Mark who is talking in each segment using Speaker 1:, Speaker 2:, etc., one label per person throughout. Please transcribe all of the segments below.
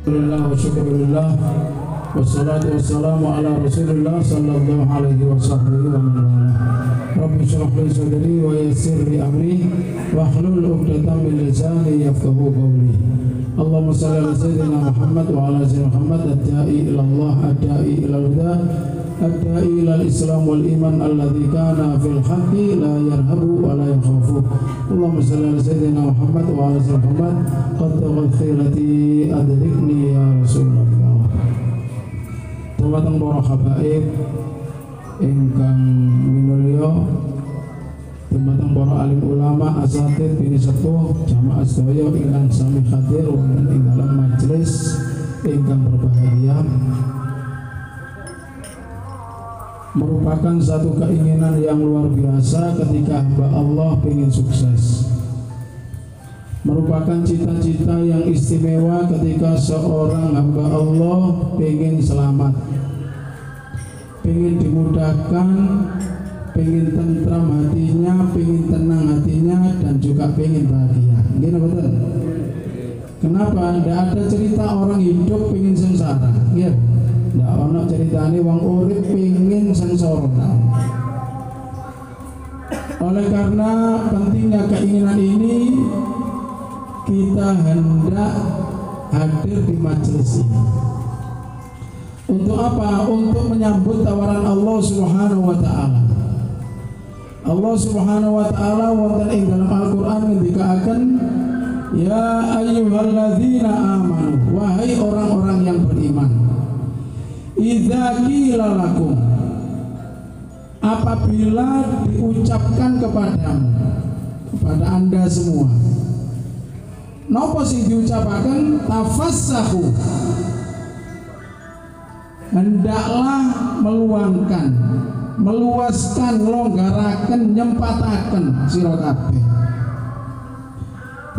Speaker 1: الحمد لله والشكر لله والصلاة والسلام على رسول الله صلى الله عليه وصحبه ومن رب اشرح لي صدري ويسر لي أمري واحلل عقدة من لساني يفقه قولي اللهم صل على سيدنا محمد وعلى سيدنا محمد الداعي إلى الله الداعي إلى الهدى الداعي إلى الإسلام والإيمان الذي كان في الحق لا يرهب ولا يخاف اللهم صل على سيدنا محمد وعلى سيدنا محمد قد خيرتي habaib ingkang minulya dumateng para alim ulama asatid bini sepuh jamaah sedaya ingkang sami hadir wonten ing dalam majelis ingkang berbahagia. Merupakan satu keinginan yang luar biasa ketika hamba Allah ingin sukses. Merupakan cita-cita yang istimewa ketika seorang hamba Allah ingin selamat ingin dimudahkan ingin tentram hatinya ingin tenang hatinya dan juga ingin bahagia. Gini betul? Kenapa? tidak ada cerita orang hidup ingin sengsara. Ya tidak ada ceritanya wong urip ingin sengsara. Oleh karena pentingnya keinginan ini kita hendak hadir di majelis ini. Untuk apa? Untuk menyambut tawaran Allah Subhanahu wa taala. Allah Subhanahu wa taala wonten ing dalam Al-Qur'an ngendikaken Ya ayyuhalladzina amanu wahai orang-orang yang beriman Idza qila lakum apabila diucapkan kepadamu kepada Anda semua Nopo sing diucapkan tafassahu hendaklah meluangkan meluaskan longgarakan nyempataken sira kabeh.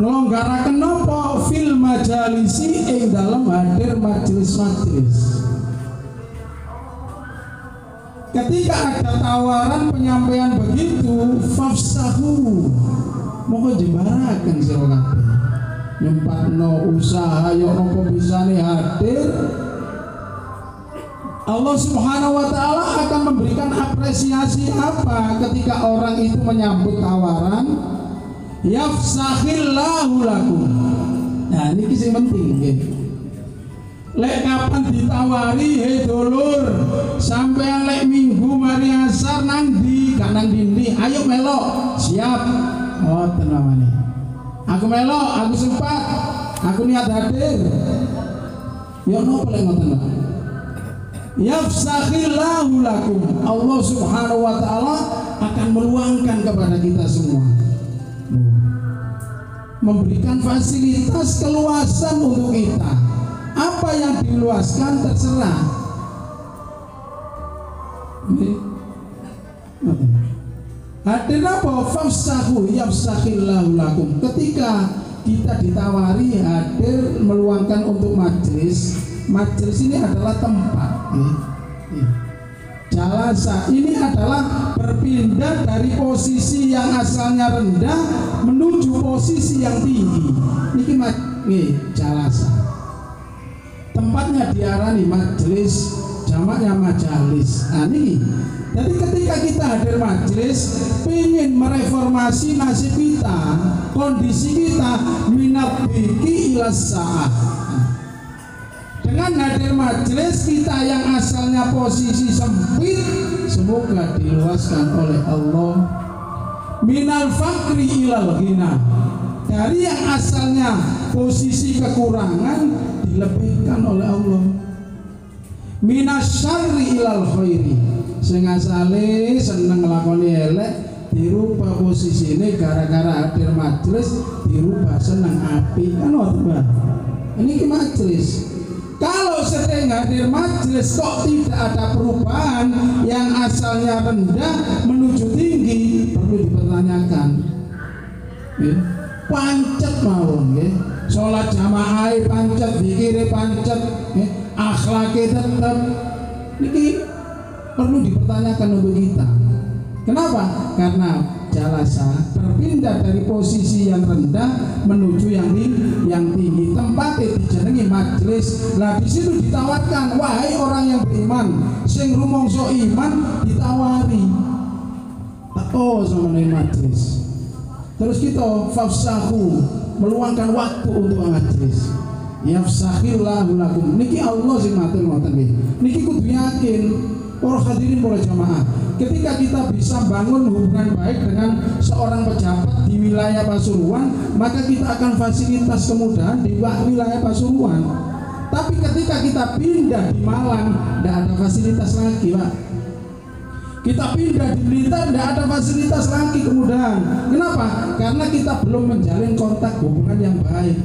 Speaker 1: Ngelonggaraken nopo? Fil majalisi ing dalam hadir majelis-majelis. Ketika ada tawaran penyampaian begitu fafsahu. Moko jembaraken sira kabeh. Nyempatno usaha yo nopo bisa nih hadir Allah Subhanahu wa taala akan memberikan apresiasi apa ketika orang itu menyambut tawaran? Yafsahillahu lakum. Nah ini kisah penting gitu. Lek kapan ditawari hei dulur sampai lek minggu mari asar nang di kanang dindi ayo melok. Siap. Oh tenang Aku melok, aku sempat, aku niat hadir. Ya nopo lek ngoten Yafsahillahu lakum. Allah Subhanahu wa taala akan meluangkan kepada kita semua. Memberikan fasilitas keluasan untuk kita. Apa yang diluaskan terserah. Hadir apa? Fafsahu yafsahillahu lakum. Ketika kita ditawari hadir meluangkan untuk majelis, majelis ini adalah tempat. Ya. Ya. Jalasa ini adalah berpindah dari posisi yang asalnya rendah menuju posisi yang tinggi. Ini nih jalasa. Tempatnya diarani majelis, jamaknya majalis. Nah ini jadi ketika kita hadir majelis, ingin mereformasi nasib kita, kondisi kita minat biki ilas saat. Dengan hadir majelis kita yang asalnya posisi sempit, semoga diluaskan oleh Allah. Minal fakri ilal ghina. Dari yang asalnya posisi kekurangan dilebihkan oleh Allah. Minas syarri ilal khairi sing asale seneng nglakoni elek dirubah posisi ini gara-gara hadir majelis dirubah seneng api kan ini majelis kalau sering hadir majelis kok tidak ada perubahan yang asalnya rendah menuju tinggi perlu dipertanyakan ya. pancet mawon ya. sholat jamaah pancet dikiri pancet ya. akhlaknya tetap ini perlu dipertanyakan untuk kita. Kenapa? Karena jalasa berpindah dari posisi yang rendah menuju yang tinggi, yang tinggi. Tempatnya dijenengi majelis majelis. Lah di situ ditawarkan, wahai orang yang beriman, sing rumongso iman ditawari. Oh sama majelis. Terus kita fafsahu meluangkan waktu untuk majelis. Yafsahillahu lakum. Niki Allah sing matur. Niki kudu yakin para hadirin para jamaah. Ketika kita bisa bangun hubungan baik dengan seorang pejabat di wilayah Pasuruan, maka kita akan fasilitas kemudahan di wilayah Pasuruan. Tapi ketika kita pindah di Malang, tidak ada fasilitas lagi, Pak. Kita pindah di Blitar, tidak ada fasilitas lagi kemudahan. Kenapa? Karena kita belum menjalin kontak hubungan yang baik.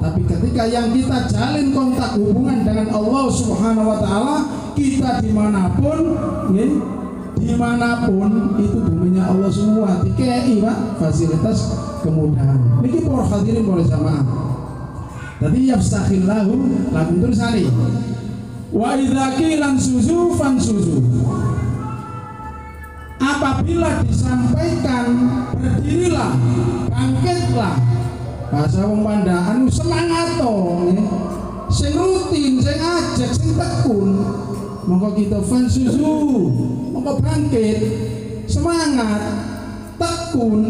Speaker 1: Tapi ketika yang kita jalin kontak hubungan dengan Allah Subhanahu Wa Taala, kita di mana pun, ya, di mana pun itu buminya Allah semua. Dikei pak fasilitas kemudahan. Niki para hadirin para jamaah. Tadi yafsahillahu lakum tulisani. Wa idza qilan suzu fan suzu. Apabila disampaikan berdirilah, bangkitlah, bahasa pandaan semangat to sing rutin sing ajak sing tekun mongko kita fan susu. Mongko bangkit. Semangat. Tekun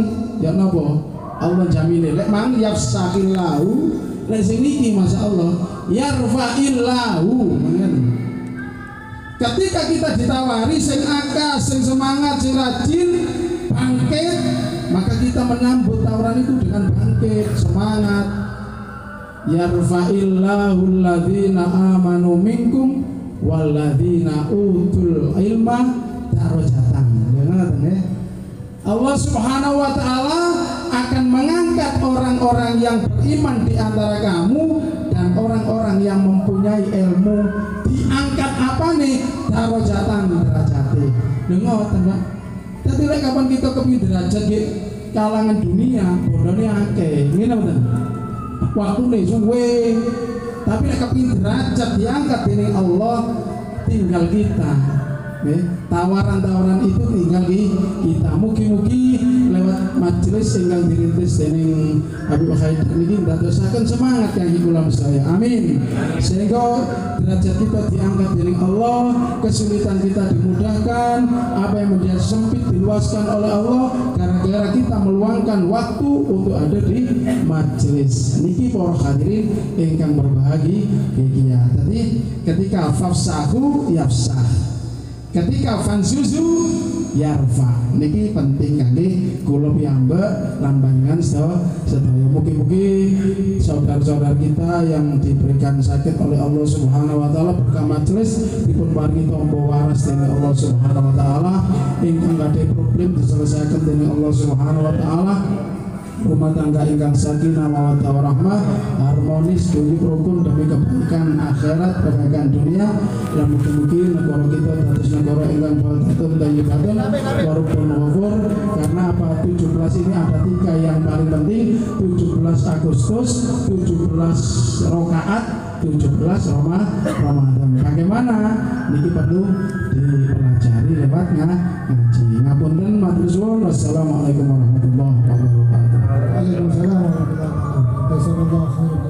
Speaker 1: ya napa? Allah jamin lek mang yafsahillahu lek sing iki masyaallah yarfa'illahu ketika kita ditawari sing akas sing semangat sing rajin bangkit maka kita menyambut tawaran itu dengan bangkit semangat. Yarfa'illahu alladhina amanu minkum walladzina utul ilma darajatan. Ya? Allah Subhanahu wa taala akan mengangkat orang-orang yang beriman di antara kamu dan orang-orang yang mempunyai ilmu. Diangkat apa nih? Darajatan derajate dengar tengah jadi lek kapan kita kepingin derajat gitu kalangan dunia bodone akeh. Ngene mboten waktune suwe tapi kepingin derajat diangkat dening Allah tinggal kita. Tawaran-tawaran itu tinggal di kita. Mugi-mugi lewat majelis sehingga dirintis dening Habib Khair ini dadosaken semangat yang kula saya. Amin. Sehingga derajat kita diangkat dening Allah kesulitan kita dimudahkan apa yang menjadi sempit diluaskan oleh Allah gara-gara kita meluangkan waktu untuk ada di majelis. Niki para hadirin ingkang berbahagia tadi ketika fafsahu yafsah. Ketika fansuzu yarfa. Niki penting kangge kula piyambak lan panjenengan sedaya mugi-mugi saudara-saudara kita yang diberikan sakit oleh Allah Subhanahu wa taala berkah majelis dipun paringi tombo waras dening Allah Subhanahu wa taala. Ingkang gadhe problem diselesaikan dening Allah Subhanahu wa taala rumah tangga ingkang sakinah mawaddah warahmah harmonis demi rukun demi kebaikan akhirat kebaikan dunia dan mungkin-mungkin negara kita dados negara ingkang dan ibadah warupun ghafur karena apa? 17 ini ada tiga yang paling penting 17 Agustus 17 rokaat 17 Roma, Ramadan. Bagaimana? Niki perlu dipelajari lewatnya ngaji. Ngapunten matur suwun. Wassalamualaikum warahmatullahi wabarakatuh.
Speaker 2: Waalaikumsalam warahmatullahi wabarakatuh.